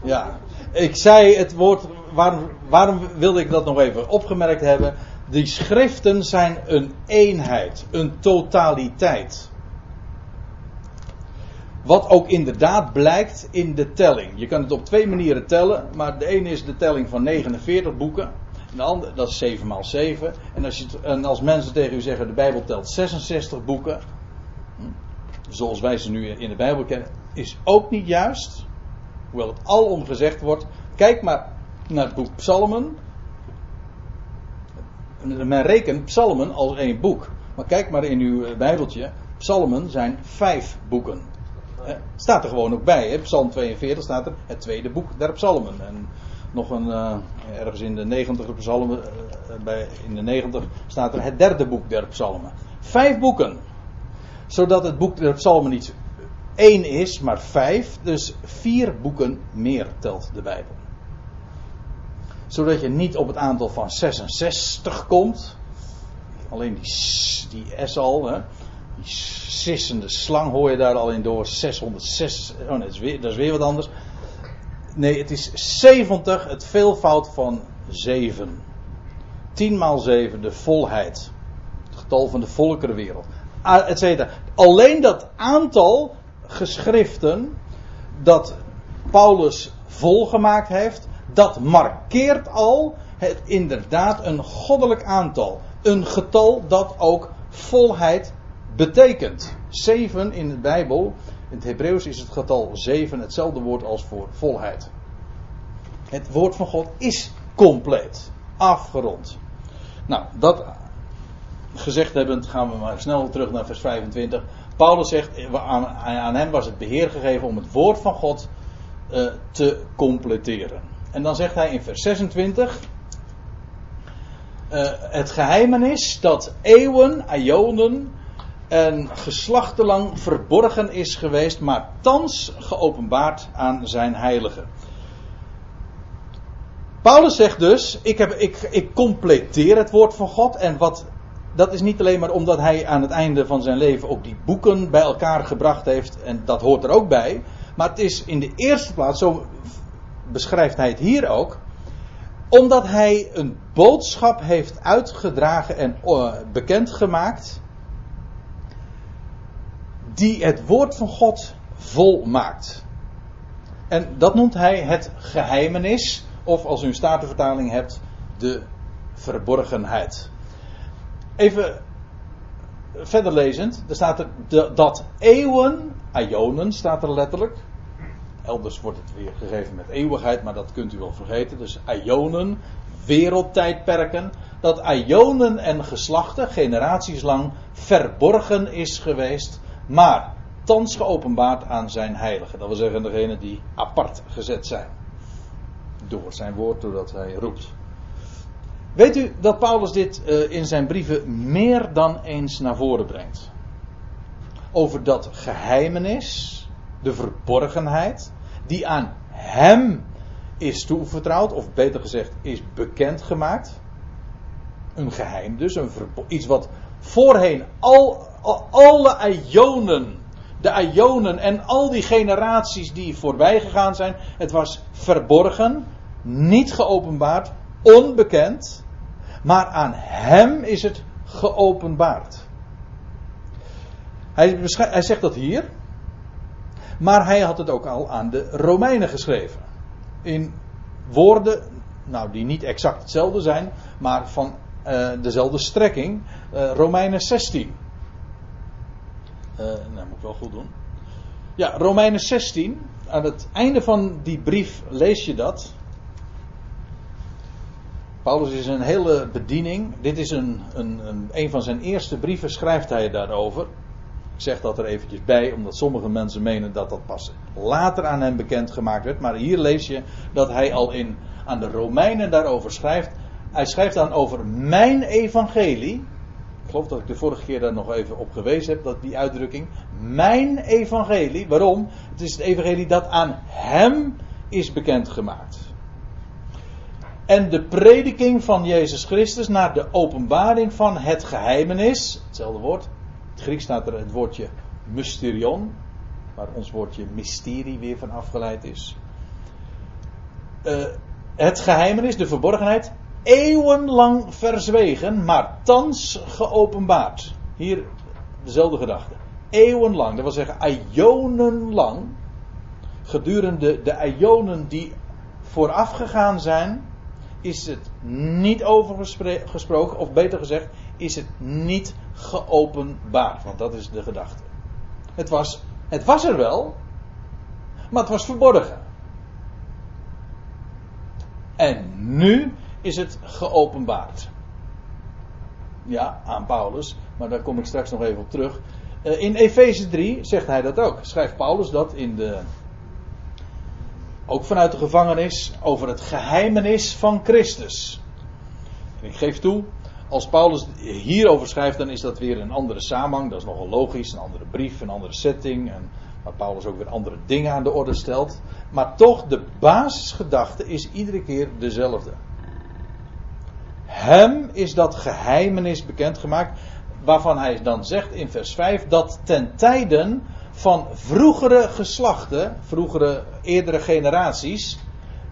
Ja, ik zei het woord. Waarom, waarom wilde ik dat nog even opgemerkt hebben? Die schriften zijn een eenheid, een totaliteit. Wat ook inderdaad blijkt in de telling. Je kan het op twee manieren tellen, maar de ene is de telling van 49 boeken. En de andere, dat is 7 maal 7. En als, je en als mensen tegen u zeggen, de Bijbel telt 66 boeken. hm, Zoals wij ze nu in de Bijbel kennen, is ook niet juist. Hoewel het alom gezegd wordt. Kijk maar naar het boek Psalmen. Men rekent Psalmen als één boek. Maar kijk maar in uw Bijbeltje. Psalmen zijn vijf boeken. Eh, staat er gewoon ook bij. Hè? Psalm 42 staat er het tweede boek der Psalmen. En nog een, eh, ergens in de 90 psalmen, eh, bij, in de 90 staat er het derde boek der Psalmen. Vijf boeken. Zodat het boek der Psalmen niet één is, maar vijf. Dus vier boeken meer telt de Bijbel. Zodat je niet op het aantal van 66 komt. Alleen die, die S al, hè. Die sissende slang hoor je daar al in door. 606. Oh nee, dat is weer, dat is weer wat anders. Nee, het is 70, het veelvoud van 7. 10 maal 7, de volheid. Het getal van de volkerenwereld. Ah, Et cetera. Alleen dat aantal geschriften dat Paulus volgemaakt heeft, dat markeert al het inderdaad een goddelijk aantal. Een getal dat ook volheid betekent. Zeven in de Bijbel, in het Hebreeuws is het getal zeven hetzelfde woord als voor volheid. Het woord van God is compleet, afgerond. Nou, dat gezegd hebbend gaan we maar snel terug naar vers 25. Paulus zegt, aan, aan hem was het beheer gegeven om het woord van God eh, te completeren. En dan zegt hij in vers 26. eh, het geheimenis dat eeuwen, aionen en geslachtenlang verborgen is geweest, maar thans geopenbaard aan zijn heiligen. Paulus zegt dus, ik, heb, ik, ik completeer het woord van God en wat, dat is niet alleen maar omdat hij aan het einde van zijn leven ook die boeken bij elkaar gebracht heeft en dat hoort er ook bij, maar het is in de eerste plaats, zo beschrijft hij het hier ook, omdat hij een boodschap heeft uitgedragen en uh, bekendgemaakt. Die het woord van God volmaakt. En dat noemt hij het geheimenis. Of als u een statenvertaling hebt, de verborgenheid. Even verder lezend. Er staat er dat eeuwen, aionen staat er letterlijk. Elders wordt het weer gegeven met eeuwigheid, maar dat kunt u wel vergeten. Dus aionen, wereldtijdperken. Dat aionen en geslachten, generaties lang, verborgen is geweest. Maar thans geopenbaard aan zijn heiligen. Dat wil zeggen degenen die apart gezet zijn. Door zijn woord, doordat hij roept. Weet u dat Paulus dit uh, in zijn brieven meer dan eens naar voren brengt? Over dat geheimenis, de verborgenheid, die aan hem is toevertrouwd, of beter gezegd is bekendgemaakt. Een geheim dus, een iets wat voorheen al, al, alle ionen, de ionen en al die generaties die voorbij gegaan zijn, het was verborgen, niet geopenbaard, onbekend, maar aan hem is het geopenbaard. Hij, hij zegt dat hier, maar hij had het ook al aan de Romeinen geschreven. In woorden, nou die niet exact hetzelfde zijn, maar van uh, dezelfde strekking. Uh, Romeinen 16. Uh, nou, moet ik wel goed doen. Ja, Romeinen 16. Aan het einde van die brief lees je dat. Paulus is een hele bediening. Dit is een, een, een, een van zijn eerste brieven, schrijft hij daarover. Ik zeg dat er eventjes bij, omdat sommige mensen menen dat dat pas later aan hem bekend gemaakt werd. Maar hier lees je dat hij al in, aan de Romeinen daarover schrijft. Hij schrijft dan over mijn evangelie. Ik geloof dat ik de vorige keer daar nog even op gewezen heb, dat die uitdrukking. Mijn evangelie. Waarom? Het is het evangelie dat aan hem is bekendgemaakt. En de prediking van Jezus Christus naar de openbaring van het geheimenis, hetzelfde woord, het Grieks staat er het woordje mysterion, waar ons woordje mysterie weer van afgeleid is. Uh, het geheimenis, de verborgenheid, eeuwenlang verzwegen, maar thans geopenbaard. Hier dezelfde gedachte. Eeuwenlang, dat wil zeggen ionen Gedurende de ionen die vooraf gegaan zijn, is het niet overgesproken, of beter gezegd, is het niet geopenbaard. Want dat is de gedachte. Het was, het was er wel, maar het was verborgen. En nu is het geopenbaard. Ja, aan Paulus, maar daar kom ik straks nog even op terug. Eh, in Efeze 3 zegt hij dat ook. Schrijft Paulus dat in de. Ook vanuit de gevangenis over het geheimenis van Christus. En ik geef toe, als Paulus hierover schrijft, dan is dat weer een andere samenhang. Dat is nogal logisch, een andere brief, een andere setting. En waar Paulus ook weer andere dingen aan de orde stelt. Maar toch, de basisgedachte is iedere keer dezelfde. Hem is dat geheimenis bekendgemaakt. Waarvan hij dan zegt in vers 5 dat ten tijden van vroegere geslachten, vroegere eerdere generaties,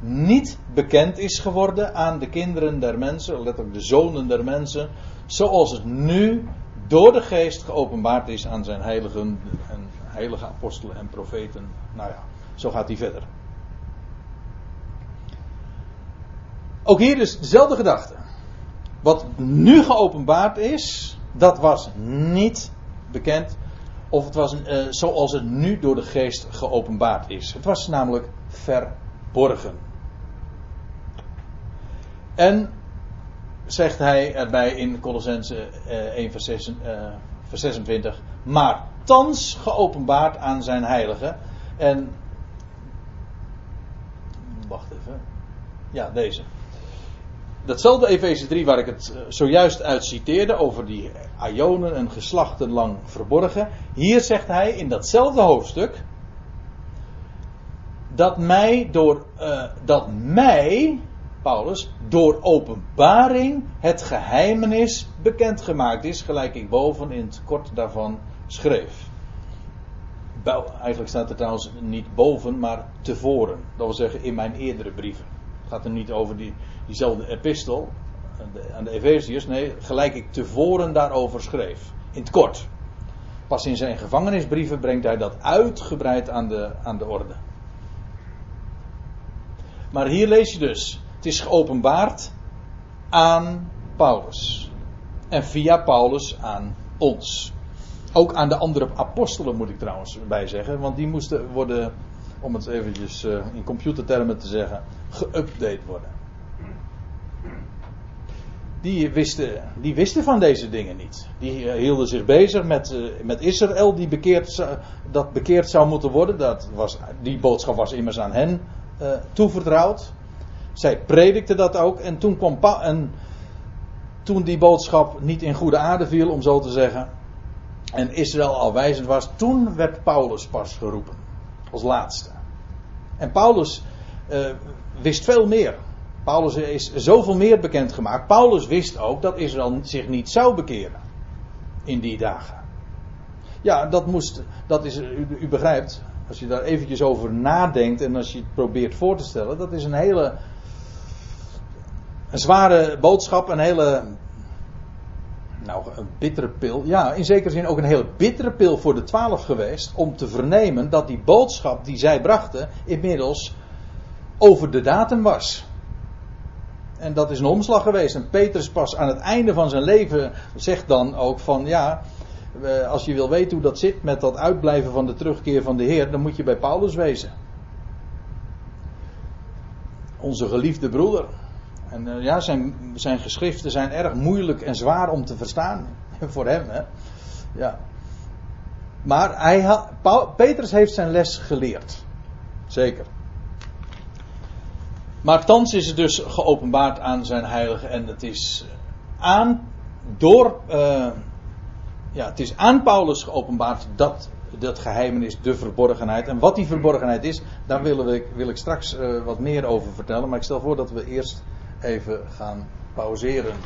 niet bekend is geworden aan de kinderen der mensen, letterlijk de zonen der mensen, zoals het nu door de geest geopenbaard is aan zijn heiligen en heilige apostelen en profeten. Nou ja, zo gaat hij verder. Ook hier is dezelfde gedachte. Wat nu geopenbaard is, dat was niet bekend. Of het was uh, zoals het nu door de geest geopenbaard is. Het was namelijk verborgen. En zegt hij erbij in Colossense 1 vers, 6, uh, vers 26, maar thans geopenbaard aan zijn heiligen. En wacht even. Ja, deze. Datzelfde Efeze 3 waar ik het eh, zojuist uit citeerde over die Ionen en geslachten lang verborgen. Hier zegt hij in datzelfde hoofdstuk dat mij door eh, dat mij Paulus door openbaring het geheimenis bekendgemaakt is, gelijk ik boven in het kort daarvan schreef. Eigenlijk staat er trouwens niet boven, maar tevoren. Dat wil zeggen in mijn eerdere brieven. Gaat er niet over die, diezelfde epistel aan de, aan de Efeziërs. Nee, gelijk ik tevoren daarover schreef. In het kort. Pas in zijn gevangenisbrieven brengt hij dat uitgebreid aan de, aan de orde. Maar hier lees je dus. Het is geopenbaard aan Paulus. En via Paulus aan ons. Ook aan de andere apostelen moet ik trouwens bij zeggen. Want die moesten worden, om het eventjes eh, in computertermen te zeggen, geüpdate worden. Die wisten, die wisten van deze dingen niet. Die eh, hielden zich bezig met, eh, met Israël die bekeerd, dat bekeerd zou moeten worden. Dat was, die boodschap was immers aan hen toevertrouwd. Zij predikten dat ook. En toen kwam en toen die boodschap niet in goede aarde viel, om zo te zeggen. En Israël al wijzend was, toen werd Paulus pas geroepen. Als laatste. En Paulus eh, wist veel meer. Paulus is zoveel meer bekendgemaakt. Paulus wist ook dat Israël zich niet zou bekeren. In die dagen. Ja, dat moest, dat is, u, u begrijpt, als je daar eventjes over nadenkt en als je het probeert voor te stellen, dat is een hele, een zware boodschap, een hele, nou, een bittere pil. Ja, in zekere zin ook een hele bittere pil voor de twaalf geweest, om te vernemen dat die boodschap die zij brachten inmiddels over de datum was. En dat is een omslag geweest. En Petrus pas aan het einde van zijn leven zegt dan ook van ja, als je wil weten hoe dat zit met dat uitblijven van de terugkeer van de Heer, dan moet je bij Paulus wezen. Onze geliefde broeder. En eh, ja, zijn, zijn geschriften zijn erg moeilijk en zwaar om te verstaan. (laughs) Voor hem, hè. Ja. Maar hij ha- Petrus heeft zijn les geleerd. Zeker. Maar thans is het dus geopenbaard aan zijn heilige en het is aan, door, eh, ja, het is aan Paulus geopenbaard dat dat geheimenis de verborgenheid. En wat die verborgenheid is, daar willen we, wil ik straks eh, wat meer over vertellen. Maar ik stel voor dat we eerst even gaan pauzeren.